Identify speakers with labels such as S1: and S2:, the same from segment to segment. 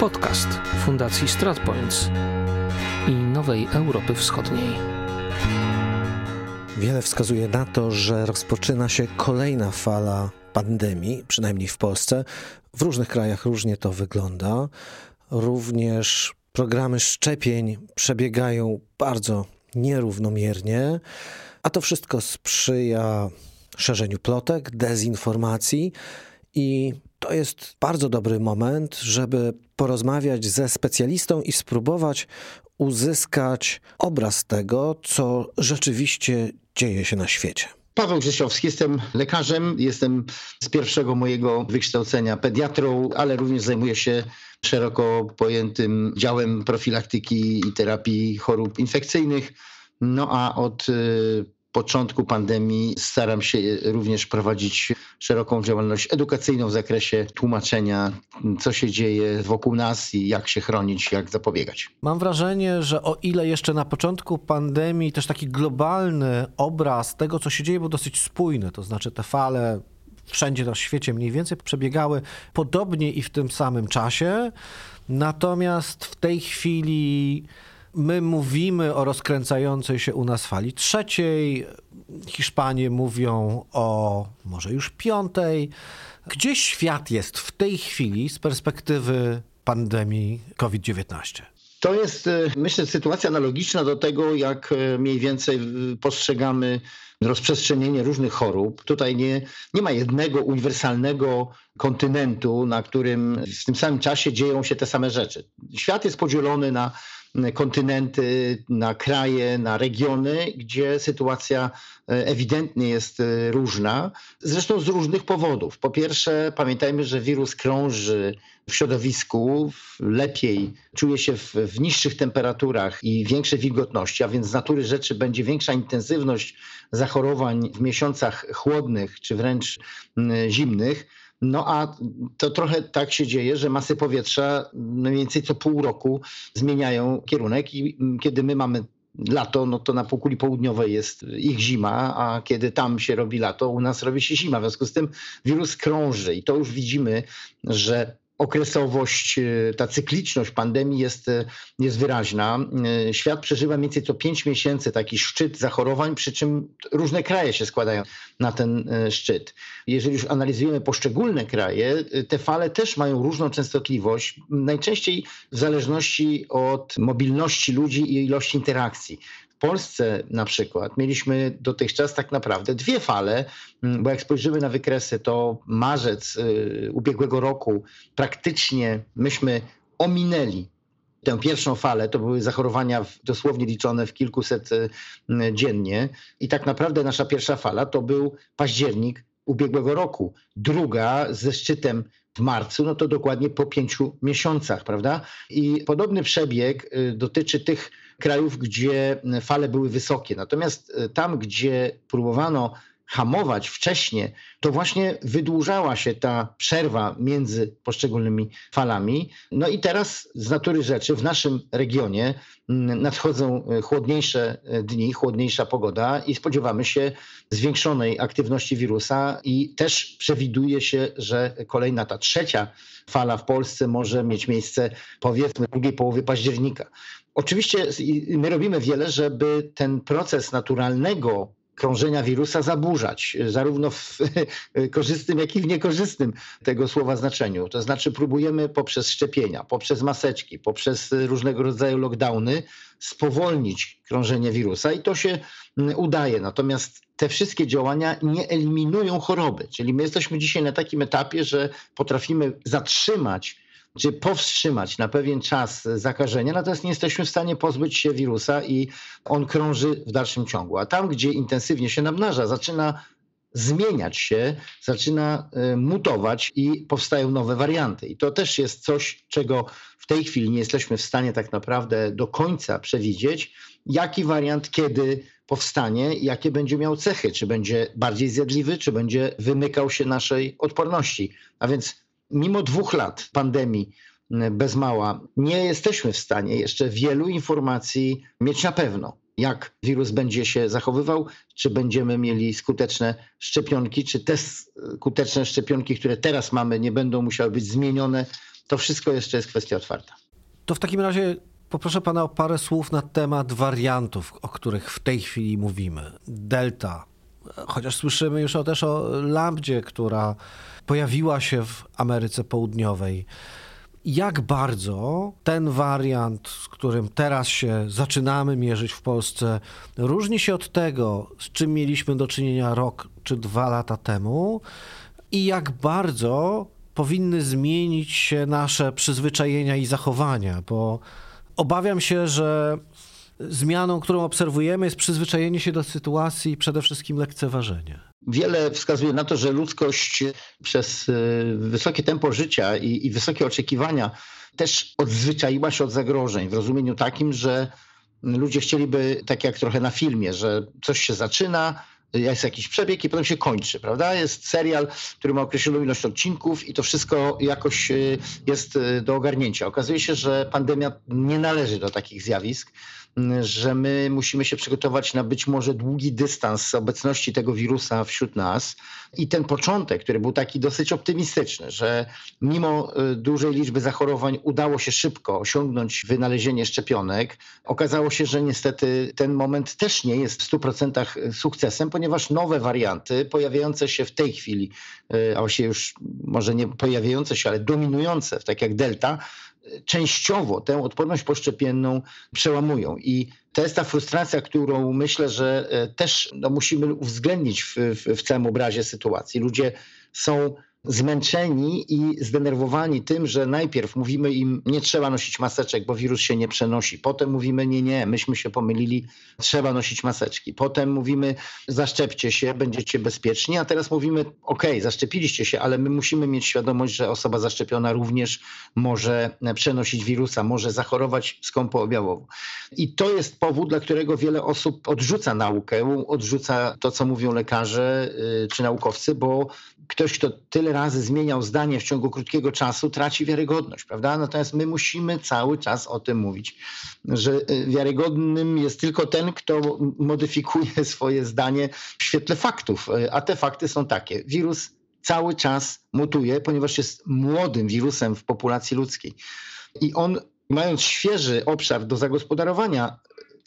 S1: Podcast Fundacji StratPoints i Nowej Europy Wschodniej.
S2: Wiele wskazuje na to, że rozpoczyna się kolejna fala pandemii, przynajmniej w Polsce. W różnych krajach różnie to wygląda. Również programy szczepień przebiegają bardzo nierównomiernie, a to wszystko sprzyja szerzeniu plotek, dezinformacji i to jest bardzo dobry moment, żeby porozmawiać ze specjalistą i spróbować uzyskać obraz tego, co rzeczywiście dzieje się na świecie.
S3: Paweł Grzesiowski, jestem lekarzem, jestem z pierwszego mojego wykształcenia pediatrą, ale również zajmuję się szeroko pojętym działem profilaktyki i terapii chorób infekcyjnych. No a od y, początku pandemii staram się również prowadzić szeroką działalność edukacyjną w zakresie tłumaczenia, co się dzieje wokół nas i jak się chronić, jak zapobiegać.
S2: Mam wrażenie, że o ile jeszcze na początku pandemii też taki globalny obraz tego, co się dzieje, był dosyć spójny, to znaczy te fale wszędzie na świecie mniej więcej przebiegały podobnie i w tym samym czasie. Natomiast w tej chwili My mówimy o rozkręcającej się u nas fali trzeciej. Hiszpanie mówią o może już piątej. Gdzie świat jest w tej chwili z perspektywy pandemii COVID-19?
S3: To jest, e, myślę, sytuacja analogiczna do tego, jak e, mniej więcej postrzegamy rozprzestrzenienie różnych chorób. Tutaj nie, nie ma jednego uniwersalnego kontynentu, na którym w tym samym czasie dzieją się te same rzeczy. Świat jest podzielony na kontynenty, na kraje, na regiony, gdzie sytuacja e, ewidentnie jest e, różna, zresztą z różnych powodów. Po pierwsze, pamiętajmy, że wirus krąży w środowisku, lepiej czuje się w, w niższych temperaturach i większej wilgotności, a więc z natury rzeczy będzie większa intensywność zachorowań w miesiącach chłodnych czy wręcz zimnych. No a to trochę tak się dzieje, że masy powietrza mniej więcej co pół roku zmieniają kierunek i kiedy my mamy lato, no to na półkuli południowej jest ich zima, a kiedy tam się robi lato, u nas robi się zima. W związku z tym wirus krąży i to już widzimy, że okresowość, y, ta cykliczność pandemii jest, y, jest wyraźna. Y, świat przeżywa mniej więcej co 5 miesięcy taki szczyt zachorowań, przy czym różne kraje się składają na ten szczyt. Jeżeli już analizujemy poszczególne kraje, te fale też mają różną częstotliwość, najczęściej w zależności od mobilności ludzi i ilości interakcji. Polsce na przykład mieliśmy dotychczas tak naprawdę dwie fale, mm, bo jak spojrzymy na wykresy, to marzec y, ubiegłego roku praktycznie myśmy ominęli tę pierwszą falę, to były zachorowania dosłownie liczone w kilkuset y, dziennie i tak naprawdę nasza pierwsza fala to był październik ubiegłego roku. Druga ze szczytem w marcu, no to dokładnie po pięciu miesiącach, prawda? I podobny przebieg y, dotyczy tych krajów, gdzie fale były wysokie. Natomiast y, tam, gdzie próbowano hamować wcześniej, to właśnie wydłużała się ta przerwa między poszczególnymi falami. No i teraz z natury rzeczy w naszym regionie mm, nadchodzą e, chłodniejsze e, dni, chłodniejsza pogoda i spodziewamy się zwiększonej aktywności wirusa i też przewiduje się, że kolejna ta trzecia fala w Polsce może mieć miejsce powiedzmy w drugiej połowie października. Oczywiście my robimy wiele, żeby ten proces naturalnego krążenia wirusa zaburzać, zarówno w korzystnym, jak i w niekorzystnym tego słowa znaczeniu. To znaczy próbujemy poprzez szczepienia, poprzez maseczki, poprzez różnego rodzaju lockdowny spowolnić krążenie wirusa i to się mm, udaje. Natomiast te wszystkie działania nie eliminują choroby. Czyli my jesteśmy dzisiaj na takim etapie, że potrafimy zatrzymać czy powstrzymać na pewien czas zakażenia, natomiast nie jesteśmy w stanie pozbyć się wirusa i on krąży w dalszym ciągu. A tam, gdzie intensywnie się namnaża, zaczyna zmieniać się, zaczyna e, mutować i powstają nowe warianty. I to też jest coś, czego w tej chwili nie jesteśmy w stanie tak naprawdę do końca przewidzieć, jaki wariant kiedy powstanie, jakie będzie miał cechy, czy będzie bardziej zjadliwy, czy będzie wymykał się naszej odporności. A więc mimo dwóch lat pandemii mm, bez mała, nie jesteśmy w stanie jeszcze wielu informacji mieć na pewno. Jak wirus będzie się zachowywał, czy będziemy mieli skuteczne szczepionki, czy te skuteczne szczepionki, które teraz mamy, nie będą musiały być zmienione to wszystko jeszcze jest kwestia otwarta.
S2: To w takim razie poproszę pana o parę słów na temat wariantów, o których w tej chwili mówimy. Delta, chociaż słyszymy już o, też o lambdzie, która pojawiła się w Ameryce Południowej. Jak bardzo ten wariant, z którym teraz się zaczynamy mierzyć w Polsce, różni się od tego, z czym mieliśmy do czynienia rok czy dwa lata temu, i jak bardzo powinny zmienić się nasze przyzwyczajenia i zachowania, bo obawiam się, że zmianą, którą obserwujemy, jest przyzwyczajenie się do sytuacji i przede wszystkim lekceważenie.
S3: Wiele wskazuje na to, że ludzkość przez y, wysokie tempo życia i, i wysokie oczekiwania też odzwyczaiła się od zagrożeń w rozumieniu takim, że ludzie chcieliby, tak jak trochę na filmie, że coś się zaczyna, jest jakiś przebieg i potem się kończy, prawda? Jest serial, który ma określoną ilość odcinków i to wszystko jakoś y, jest y, do ogarnięcia. Okazuje się, że pandemia nie należy do takich zjawisk że my musimy się przygotować na być może długi dystans obecności tego wirusa wśród nas. I ten początek, który był taki dosyć optymistyczny, że mimo y, dużej liczby zachorowań udało się szybko osiągnąć wynalezienie szczepionek, okazało się, że niestety ten moment też nie jest w 100% sukcesem, ponieważ nowe warianty pojawiające się w tej chwili, y, a właściwie już może nie pojawiające się, ale dominujące, tak jak Delta, częściowo tę odporność poszczepienną przełamują. I to jest ta frustracja, którą myślę, że e, też no, musimy uwzględnić w, w, w całym obrazie sytuacji. Ludzie są zmęczeni i zdenerwowani tym, że najpierw mówimy im, nie trzeba nosić maseczek, bo wirus się nie przenosi. Potem mówimy, nie, nie, myśmy się pomylili, trzeba nosić maseczki. Potem mówimy, zaszczepcie się, będziecie bezpieczni, a teraz mówimy, ok, zaszczepiliście się, ale my musimy mieć świadomość, że osoba zaszczepiona również może przenosić wirusa, może zachorować skąpo objawową. I to jest powód, dla którego wiele osób odrzuca naukę, odrzuca to, co mówią lekarze y, czy naukowcy, bo ktoś, kto tyle razy zmieniał zdanie w ciągu krótkiego czasu, traci wiarygodność, prawda? Natomiast my musimy cały czas o tym mówić, że y, wiarygodnym jest tylko ten, kto modyfikuje swoje zdanie w świetle faktów, y, a te fakty są takie. Wirus cały czas mutuje, ponieważ jest młodym wirusem w populacji ludzkiej. I on, mając świeży obszar do zagospodarowania,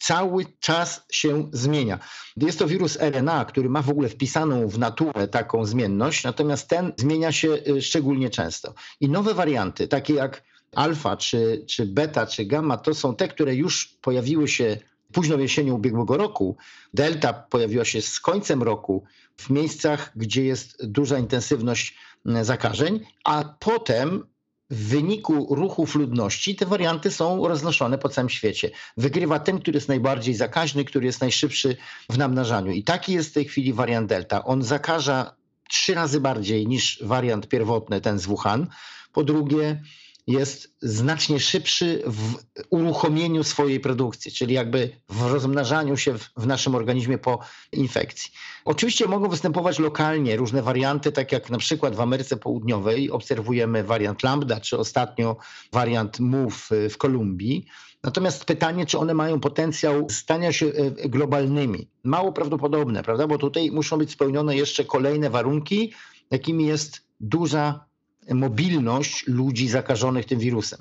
S3: cały czas się zmienia. Jest to wirus RNA, który ma w ogóle wpisaną w naturę taką zmienność, natomiast ten zmienia się y, szczególnie często. I nowe warianty, takie jak alfa, czy, czy beta, czy gamma, to są te, które już pojawiły się późną jesienią ubiegłego roku. Delta pojawiła się z końcem roku w miejscach, gdzie jest duża intensywność mm, zakażeń, a potem w wyniku ruchów ludności te warianty są roznoszone po całym świecie. Wygrywa ten, który jest najbardziej zakaźny, który jest najszybszy w namnażaniu. I taki jest w tej chwili wariant Delta. On zakaża trzy razy bardziej niż wariant pierwotny, ten z Wuhan. Po drugie, jest znacznie szybszy w uruchomieniu swojej produkcji, czyli jakby w rozmnażaniu się w, w, naszym organizmie po infekcji. Oczywiście mogą występować lokalnie różne warianty, tak jak na przykład w Ameryce Południowej obserwujemy wariant lambda, czy ostatnio wariant MOVE w Kolumbii. Natomiast pytanie, czy one mają potencjał stania się e, globalnymi? Mało prawdopodobne, prawda? Bo tutaj muszą być spełnione jeszcze kolejne warunki, jakimi jest duża mobilność ludzi zakażonych tym wirusem.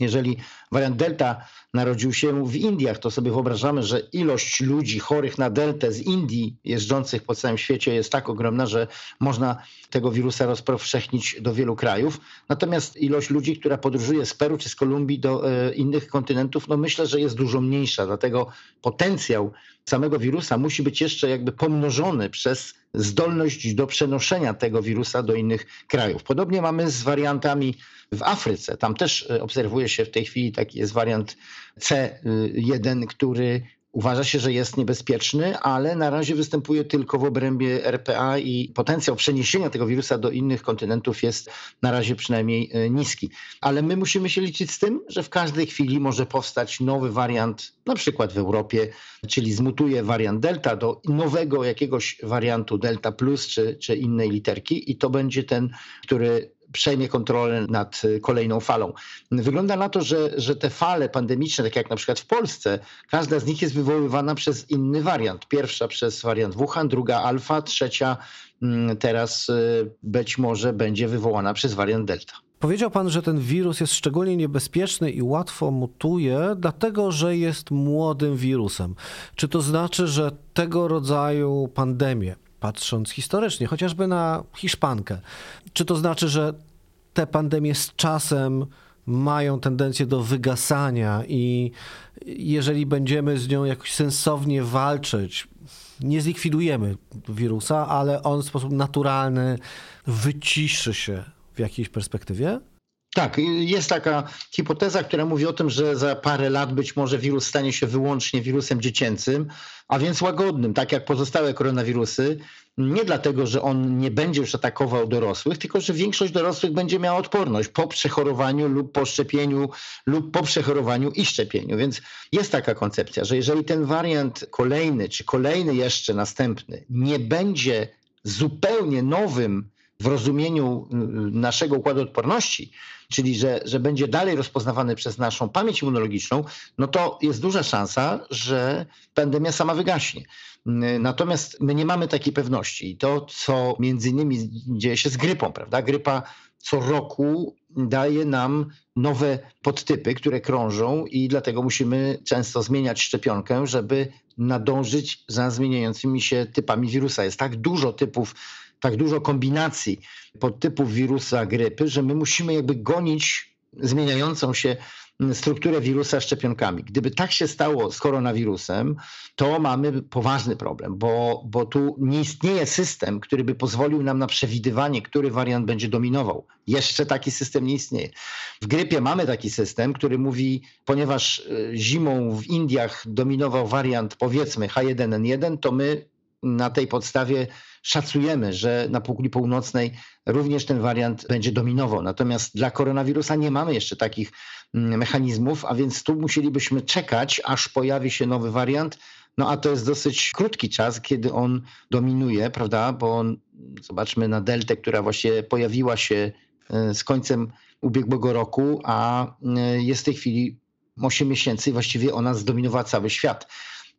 S3: Jeżeli wariant Delta narodził się w Indiach, to sobie wyobrażamy, że ilość ludzi chorych na Deltę z Indii, jeżdżących po całym świecie, jest tak ogromna, że można tego wirusa rozpowszechnić do wielu krajów. Natomiast ilość ludzi, która podróżuje z Peru czy z Kolumbii do e, innych kontynentów, no myślę, że jest dużo mniejsza. Dlatego potencjał samego wirusa musi być jeszcze jakby pomnożony przez zdolność do przenoszenia tego wirusa do innych krajów. Podobnie mamy z wariantami w Afryce. Tam też e, obserwuje się w tej chwili taki jest wariant C1, który uważa się, że jest niebezpieczny, ale na razie występuje tylko w obrębie RPA i potencjał przeniesienia tego wirusa do innych kontynentów jest na razie przynajmniej e, niski. Ale my musimy się liczyć z tym, że w każdej chwili może powstać nowy wariant, na przykład w Europie, czyli zmutuje wariant Delta do nowego jakiegoś wariantu Delta Plus czy, czy innej literki i to będzie ten, który przejmie kontrolę nad y, kolejną falą. Wygląda na to, że, że te fale pandemiczne, tak jak na przykład w Polsce, każda z nich jest wywoływana przez inny wariant. Pierwsza przez wariant Wuhan, druga alfa, trzecia mm, teraz y, być może będzie wywołana przez wariant Delta.
S2: Powiedział pan, że ten wirus jest szczególnie niebezpieczny i łatwo mutuje, dlatego że jest młodym wirusem. Czy to znaczy, że tego rodzaju pandemie, patrząc historycznie, chociażby na Hiszpankę, czy to znaczy, że te pandemie z czasem mają tendencję do wygasania i jeżeli będziemy z nią jakoś sensownie walczyć, nie zlikwidujemy wirusa, ale on w sposób naturalny wyciszy się w jakiejś perspektywie?
S3: Tak, jest taka hipoteza, która mówi o tym, że za parę lat być może wirus stanie się wyłącznie wirusem dziecięcym, a więc łagodnym, tak jak pozostałe koronawirusy. Nie dlatego, że on nie będzie już atakował dorosłych, tylko że większość dorosłych będzie miała odporność po przechorowaniu lub po szczepieniu, lub po przechorowaniu i szczepieniu. Więc jest taka koncepcja, że jeżeli ten wariant kolejny, czy kolejny jeszcze następny, nie będzie zupełnie nowym w rozumieniu y, naszego układu odporności, czyli że, że będzie dalej rozpoznawany przez naszą pamięć immunologiczną, no to jest duża szansa, że pandemia sama wygaśnie. Y, natomiast my nie mamy takiej pewności. I to, co między innymi dzieje się z grypą, prawda? Grypa co roku daje nam nowe podtypy, które krążą i dlatego musimy często zmieniać szczepionkę, żeby nadążyć za zmieniającymi się typami wirusa. Jest tak dużo typów tak dużo kombinacji podtypów wirusa grypy, że my musimy jakby gonić zmieniającą się strukturę wirusa szczepionkami. Gdyby tak się stało z koronawirusem, to mamy poważny problem, bo, bo tu nie istnieje system, który by pozwolił nam na przewidywanie, który wariant będzie dominował. Jeszcze taki system nie istnieje. W grypie mamy taki system, który mówi, ponieważ e, zimą w Indiach dominował wariant powiedzmy H1N1, to my na tej podstawie szacujemy, że na półkuli północnej również ten wariant będzie dominował. Natomiast dla koronawirusa nie mamy jeszcze takich mm, mechanizmów, a więc tu musielibyśmy czekać, aż pojawi się nowy wariant. No a to jest dosyć krótki czas, kiedy on dominuje, prawda? Bo on, zobaczmy na deltę, która właśnie pojawiła się e, z końcem ubiegłego roku, a e, jest w tej chwili 8 miesięcy i właściwie ona zdominowała cały świat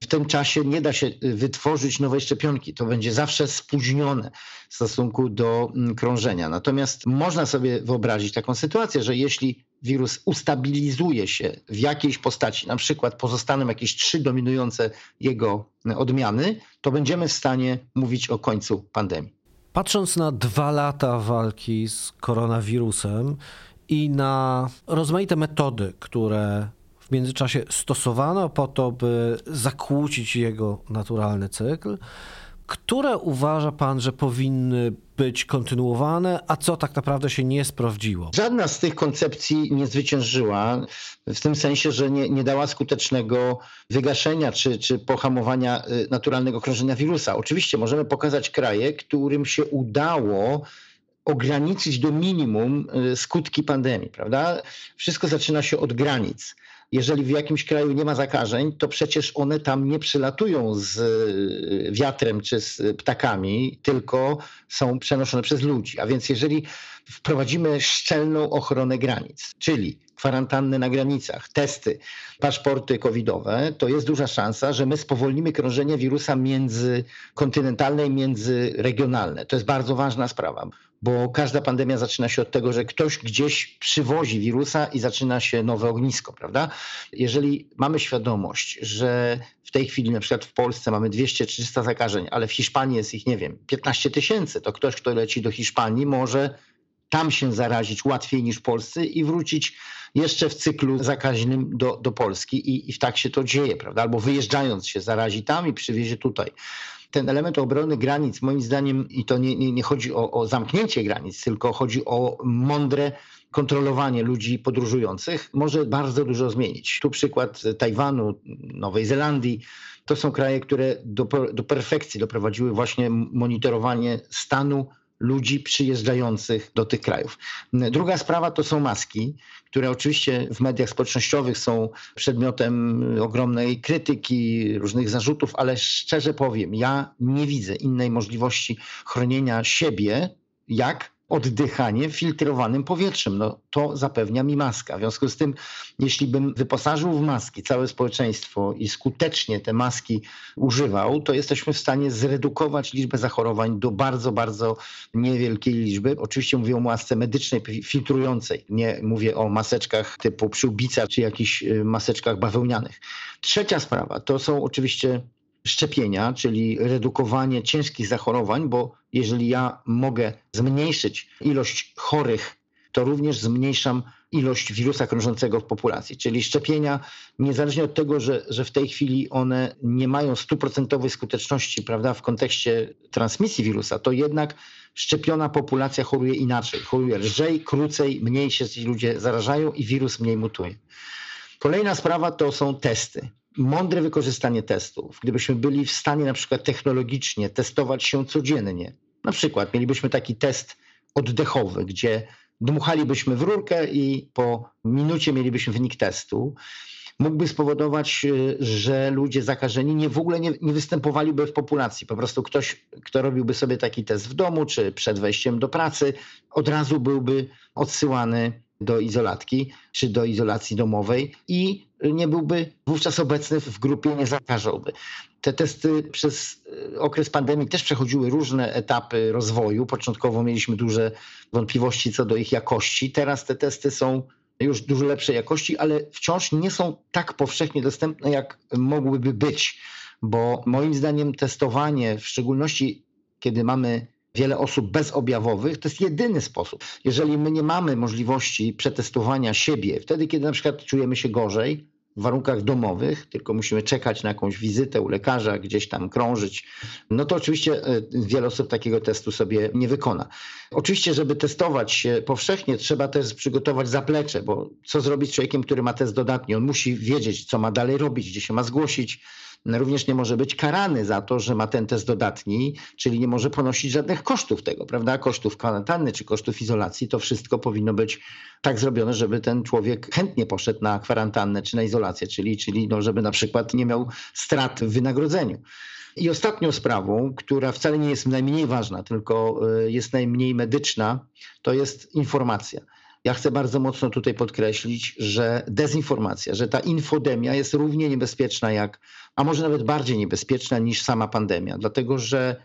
S3: w tym czasie nie da się y, wytworzyć nowej szczepionki. To będzie zawsze spóźnione w stosunku do mm, krążenia. Natomiast można sobie wyobrazić taką sytuację, że jeśli wirus ustabilizuje się w jakiejś postaci, na przykład pozostaną jakieś trzy dominujące jego y, odmiany, to będziemy w stanie mówić o końcu pandemii.
S2: Patrząc na dwa lata walki z koronawirusem i na rozmaite metody, które w międzyczasie stosowano po to, by zakłócić jego naturalny cykl. Które uważa pan, że powinny być kontynuowane, a co tak naprawdę się nie sprawdziło?
S3: Żadna z tych koncepcji nie zwyciężyła, w tym sensie, że nie, nie dała skutecznego wygaszenia czy, czy pohamowania y, naturalnego krążenia wirusa. Oczywiście możemy pokazać kraje, którym się udało ograniczyć do minimum y, skutki pandemii, prawda? Wszystko zaczyna się od granic jeżeli w jakimś kraju nie ma zakażeń, to przecież one tam nie przylatują z y, wiatrem czy z ptakami, tylko są przenoszone przez ludzi. A więc jeżeli wprowadzimy szczelną ochronę granic, czyli kwarantanny na granicach, testy, paszporty covidowe, to jest duża szansa, że my spowolnimy krążenie wirusa międzykontynentalne i międzyregionalne. To jest bardzo ważna sprawa, bo każda pandemia zaczyna się od tego, że ktoś gdzieś przywozi wirusa i zaczyna się nowe ognisko, prawda? Jeżeli mamy świadomość, że w tej chwili na przykład w Polsce mamy 200-300 zakażeń, ale w Hiszpanii jest ich, nie wiem, 15 tysięcy, to ktoś, kto leci do Hiszpanii może tam się zarazić łatwiej niż w Polsce i wrócić jeszcze w cyklu zakaźnym do, do Polski i, i tak się to dzieje, prawda? Albo wyjeżdżając się zarazi tam i przywiezie tutaj ten element obrony granic, moim zdaniem, i to nie, nie, nie chodzi o, o zamknięcie granic, tylko chodzi o mądre kontrolowanie ludzi podróżujących, może bardzo dużo zmienić. Tu przykład Tajwanu, Nowej Zelandii. To są kraje, które do, do perfekcji doprowadziły właśnie monitorowanie stanu ludzi przyjeżdżających do tych krajów. Druga sprawa to są maski, które oczywiście w mediach społecznościowych są przedmiotem ogromnej krytyki, różnych zarzutów, ale szczerze powiem, ja nie widzę innej możliwości chronienia siebie, jak oddychanie filtrowanym powietrzem. No, to zapewnia mi maska. W związku z tym, jeśli bym wyposażył w maski całe społeczeństwo i skutecznie te maski używał, to jesteśmy w stanie zredukować liczbę zachorowań do bardzo, bardzo niewielkiej liczby. Oczywiście mówię o masce medycznej filtrującej. Nie mówię o maseczkach typu przyłbica czy jakichś y, maseczkach bawełnianych. Trzecia sprawa to są oczywiście szczepienia, czyli redukowanie ciężkich zachorowań, bo jeżeli ja mogę zmniejszyć ilość chorych, to również zmniejszam ilość wirusa krążącego w populacji. Czyli szczepienia, niezależnie od tego, że, że w tej chwili one nie mają stuprocentowej skuteczności prawda, w kontekście transmisji wirusa, to jednak szczepiona populacja choruje inaczej. Choruje lżej, krócej, mniej się ci ludzie zarażają i wirus mniej mutuje. Kolejna sprawa to są testy mądre wykorzystanie testów, gdybyśmy byli w stanie na przykład technologicznie testować się codziennie, na przykład mielibyśmy taki test oddechowy, gdzie dmuchalibyśmy w rurkę i po minucie mielibyśmy wynik testu, mógłby spowodować, y, że ludzie zakażeni nie w ogóle nie, nie, występowaliby w populacji. Po prostu ktoś, kto robiłby sobie taki test w domu czy przed wejściem do pracy, od razu byłby odsyłany do izolatki czy do izolacji domowej i nie byłby wówczas obecny w grupie, nie zakażałby. Te testy przez e, okres pandemii też przechodziły różne etapy rozwoju. Początkowo mieliśmy duże wątpliwości co do ich jakości. Teraz te testy są już dużo lepszej jakości, ale wciąż nie są tak powszechnie dostępne, jak mogłyby być, bo moim zdaniem testowanie, w szczególności kiedy mamy wiele osób bezobjawowych, to jest jedyny sposób. Jeżeli my nie mamy możliwości przetestowania siebie, wtedy kiedy na przykład czujemy się gorzej, w warunkach domowych, tylko musimy czekać na jakąś wizytę u lekarza, gdzieś tam krążyć, no to oczywiście e, wiele osób takiego testu sobie nie wykona. Oczywiście, żeby testować się powszechnie, trzeba też przygotować zaplecze, bo co zrobić z człowiekiem, który ma test dodatni? On musi wiedzieć, co ma dalej robić, gdzie się ma zgłosić, również nie może być karany za to, że ma ten test dodatni, czyli nie może ponosić żadnych kosztów tego, prawda? Kosztów kwarantanny czy kosztów izolacji. To wszystko powinno być tak zrobione, żeby ten człowiek chętnie poszedł na kwarantannę czy na izolację, czyli, czyli no, żeby na przykład nie miał strat w wynagrodzeniu. I ostatnią sprawą, która wcale nie jest najmniej ważna, tylko y, jest najmniej medyczna, to jest informacja. Ja chcę bardzo mocno tutaj podkreślić, że dezinformacja, że ta infodemia jest równie niebezpieczna jak, a może nawet bardziej niebezpieczna niż sama pandemia, dlatego że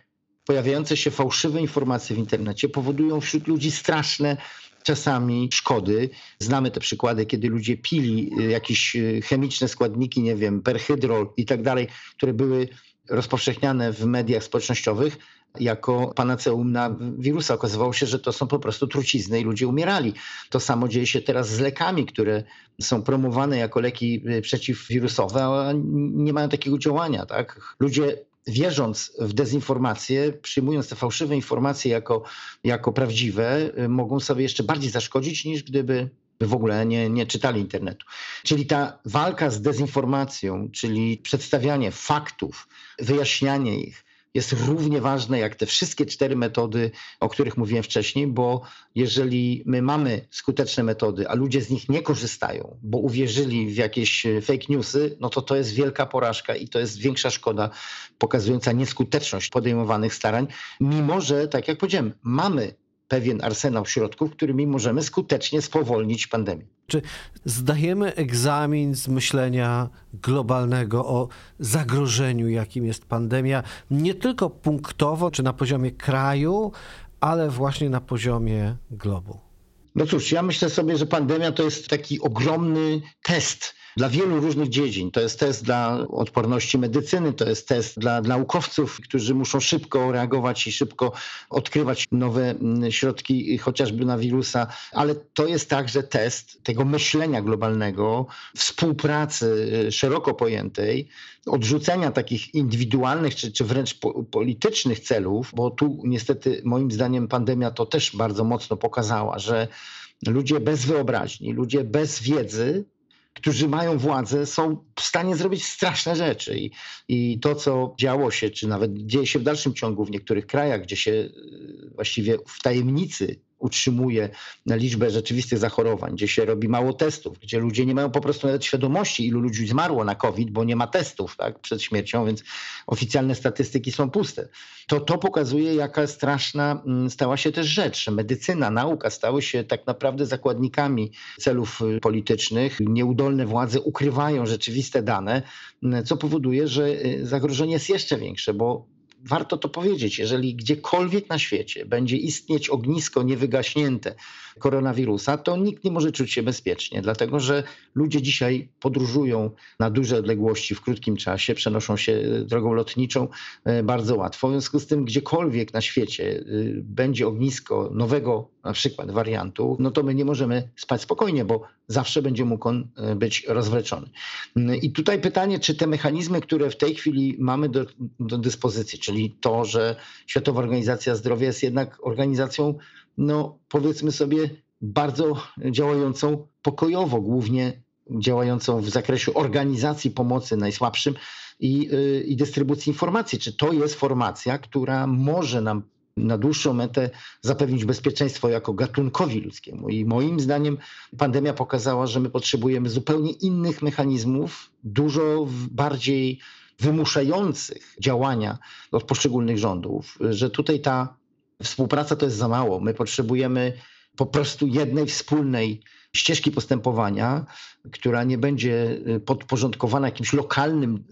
S3: pojawiające się fałszywe informacje w internecie powodują wśród ludzi straszne czasami szkody. Znamy te przykłady, kiedy ludzie pili y, jakieś y, chemiczne składniki, nie wiem, perhydrol i tak dalej, które były rozpowszechniane w mediach społecznościowych jako panaceum na wirusa. Okazywało się, że to są po prostu trucizny i ludzie umierali. To samo dzieje się teraz z lekami, które są promowane jako leki y, przeciwwirusowe, a nie mają takiego działania. Tak? Ludzie wierząc w dezinformację, przyjmując te fałszywe informacje jako, jako prawdziwe, y, mogą sobie jeszcze bardziej zaszkodzić niż gdyby w ogóle nie, nie czytali internetu. Czyli ta walka z dezinformacją, czyli przedstawianie faktów, wyjaśnianie ich, jest równie ważne jak te wszystkie cztery metody, o których mówiłem wcześniej, bo jeżeli my mamy skuteczne metody, a ludzie z nich nie korzystają, bo uwierzyli w jakieś fake newsy, no to to jest wielka porażka i to jest większa szkoda pokazująca nieskuteczność podejmowanych starań, mimo że, tak jak powiedziałem, mamy pewien arsenał środków, którymi możemy skutecznie spowolnić pandemię.
S2: Czy zdajemy egzamin z myślenia globalnego o zagrożeniu, jakim jest pandemia, nie tylko punktowo czy na poziomie kraju, ale właśnie na poziomie globu?
S3: No cóż, ja myślę sobie, że pandemia to jest taki ogromny test dla wielu różnych dziedzin. To jest test dla odporności medycyny, to jest test dla, naukowców, którzy muszą szybko reagować i szybko odkrywać nowe mm, środki, chociażby na wirusa, ale to jest także test tego myślenia globalnego, współpracy y, szeroko pojętej, odrzucenia takich indywidualnych czy, czy wręcz po, politycznych celów, bo tu niestety moim zdaniem pandemia to też bardzo mocno pokazała, że ludzie bez wyobraźni, ludzie bez wiedzy którzy mają władzę, są w stanie zrobić straszne rzeczy. I, I to, co działo się, czy nawet dzieje się w dalszym ciągu w niektórych krajach, gdzie się e, właściwie w tajemnicy utrzymuje liczbę rzeczywistych zachorowań, gdzie się robi mało testów, gdzie ludzie nie mają po prostu nawet świadomości, ilu ludzi zmarło na COVID, bo nie ma testów tak, przed śmiercią, więc oficjalne statystyki są puste. To to pokazuje, jaka straszna mm, stała się też rzecz. Medycyna, nauka stały się tak naprawdę zakładnikami celów y, politycznych. Nieudolne władze ukrywają rzeczywiste dane, co powoduje, że y, zagrożenie jest jeszcze większe, bo warto to powiedzieć, jeżeli gdziekolwiek na świecie będzie istnieć ognisko niewygaśnięte koronawirusa, to nikt nie może czuć się bezpiecznie, dlatego że ludzie dzisiaj podróżują na duże odległości w krótkim czasie, przenoszą się e, drogą lotniczą e, bardzo łatwo. W związku z tym, gdziekolwiek na świecie e, będzie ognisko nowego na przykład wariantu, no to my nie możemy spać spokojnie, bo zawsze będzie mógł on być rozwleczony. I tutaj pytanie, czy te mechanizmy, które w tej chwili mamy do, do dyspozycji, czyli to, że Światowa Organizacja Zdrowia jest jednak organizacją no powiedzmy sobie, bardzo działającą pokojowo, głównie działającą w zakresie organizacji pomocy najsłabszym i, y, i dystrybucji informacji. Czy to jest formacja, która może nam na dłuższą metę zapewnić bezpieczeństwo jako gatunkowi ludzkiemu. I moim zdaniem pandemia pokazała, że my potrzebujemy zupełnie innych mechanizmów, dużo bardziej wymuszających działania od poszczególnych rządów, że tutaj ta Współpraca to jest za mało. My potrzebujemy po prostu jednej wspólnej ścieżki postępowania, która nie będzie y, podporządkowana jakimś lokalnym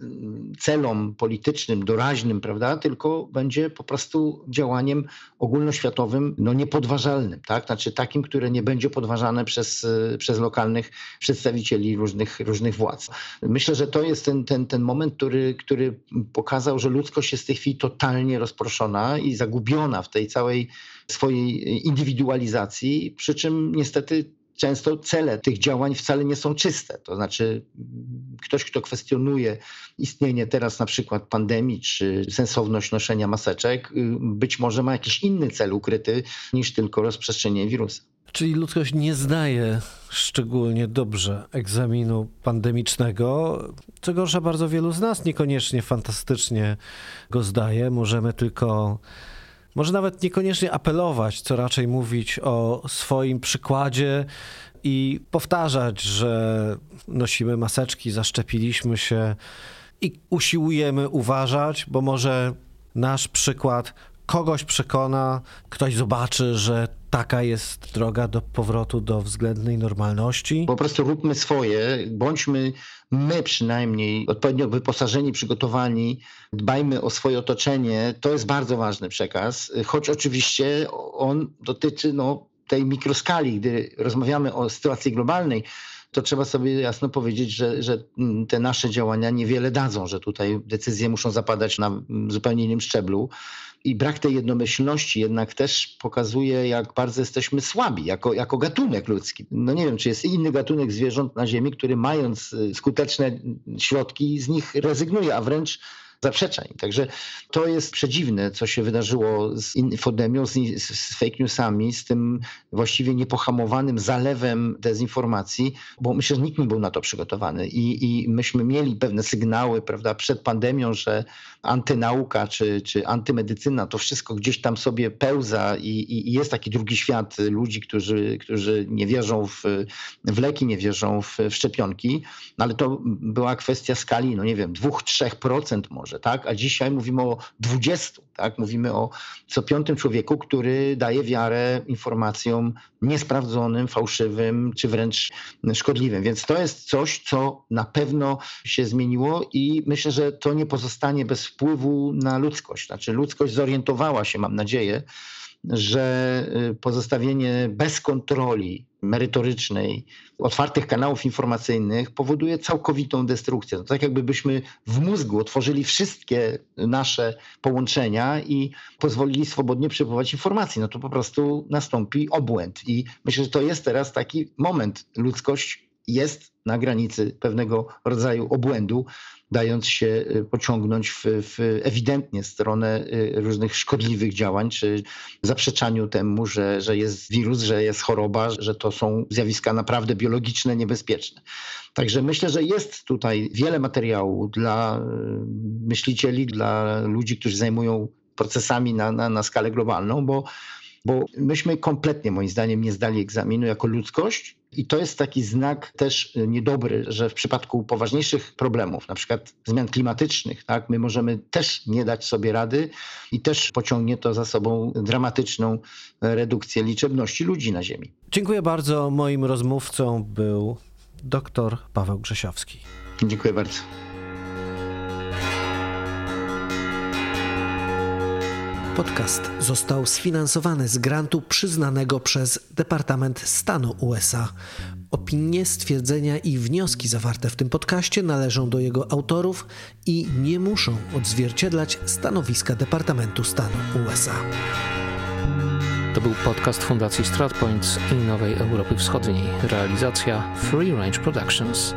S3: y, celom politycznym, doraźnym, prawda, tylko będzie po prostu działaniem ogólnoświatowym, no niepodważalnym, tak? Znaczy takim, które nie będzie podważane przez, y, przez lokalnych przedstawicieli różnych, różnych władz. Myślę, że to jest ten, ten, ten moment, który, który pokazał, że ludzkość jest w tej chwili totalnie rozproszona i zagubiona w tej całej swojej indywidualizacji, przy czym niestety często cele tych działań wcale nie są czyste. To znaczy, ktoś, kto kwestionuje istnienie teraz na przykład pandemii czy sensowność noszenia maseczek, być może ma jakiś inny cel ukryty niż tylko rozprzestrzenienie wirusa.
S2: Czyli ludzkość nie zdaje szczególnie dobrze egzaminu pandemicznego. Co gorsza, bardzo wielu z nas niekoniecznie fantastycznie go zdaje. Możemy tylko może nawet niekoniecznie apelować, co raczej mówić o swoim przykładzie i powtarzać, że nosimy maseczki, zaszczepiliśmy się i usiłujemy uważać, bo może nasz przykład kogoś przekona, ktoś zobaczy, że taka jest droga do powrotu do względnej normalności.
S3: Po prostu róbmy swoje, bądźmy my przynajmniej odpowiednio wyposażeni, przygotowani, dbajmy o swoje otoczenie. To jest bardzo ważny przekaz, choć oczywiście on dotyczy no, tej mikroskali, gdy rozmawiamy o sytuacji globalnej to trzeba sobie jasno powiedzieć, że, że te nasze działania niewiele dadzą, że tutaj decyzje muszą zapadać na zupełnie innym szczeblu i brak tej jednomyślności jednak też pokazuje, jak bardzo jesteśmy słabi jako, jako gatunek ludzki. No nie wiem, czy jest inny gatunek zwierząt na Ziemi, który mając y, skuteczne środki z nich rezygnuje, a wręcz zaprzeczeń. Także to jest przedziwne, co się wydarzyło z infodemią, z, z fake newsami, z tym właściwie niepohamowanym zalewem dezinformacji, bo myślę, że nikt nie był na to przygotowany i, i myśmy mieli pewne sygnały prawda, przed pandemią, że antynauka czy, czy antymedycyna to wszystko gdzieś tam sobie pełza i, i, jest taki drugi świat ludzi, którzy, którzy nie wierzą w, w leki, nie wierzą w, w szczepionki, no ale to była kwestia skali, no nie wiem, 2-3% może może, tak? A dzisiaj mówimy o 20, tak? Mówimy o co piątym człowieku, który daje wiarę informacjom niesprawdzonym, fałszywym, czy wręcz szkodliwym. Więc to jest coś, co na pewno się zmieniło i myślę, że to nie pozostanie bez wpływu na ludzkość. Znaczy ludzkość zorientowała się, mam nadzieję, że y, pozostawienie bez kontroli merytorycznej, otwartych kanałów informacyjnych powoduje całkowitą destrukcję. To tak jakbyśmy w mózgu otworzyli wszystkie nasze połączenia i pozwolili swobodnie przepływać informacji. No to po prostu nastąpi obłęd. I myślę, że to jest teraz taki moment. Ludzkość jest na granicy pewnego rodzaju obłędu, dając się y, pociągnąć w, w ewidentnie stronę y, różnych szkodliwych działań, czy zaprzeczaniu temu, że, że jest wirus, że jest choroba, że to są zjawiska naprawdę biologiczne, niebezpieczne. Także myślę, że jest tutaj wiele materiału dla y, myślicieli, dla ludzi, którzy zajmują procesami na, na, na skalę globalną, bo bo myśmy kompletnie, moim zdaniem, nie zdali egzaminu jako ludzkość. I to jest taki znak też niedobry, że w przypadku poważniejszych problemów, na przykład zmian klimatycznych, tak, my możemy też nie dać sobie rady i też pociągnie to za sobą dramatyczną redukcję liczebności ludzi na Ziemi.
S2: Dziękuję bardzo. Moim rozmówcą był dr Paweł Grzesiowski.
S3: Dziękuję bardzo.
S2: Podcast został sfinansowany z grantu przyznanego przez Departament Stanu USA. Opinie, stwierdzenia i wnioski zawarte w tym podcaście należą do jego autorów i nie muszą odzwierciedlać stanowiska Departamentu Stanu USA.
S1: To był podcast Fundacji StratPoints i Nowej Europy Wschodniej. Realizacja Free Range Productions.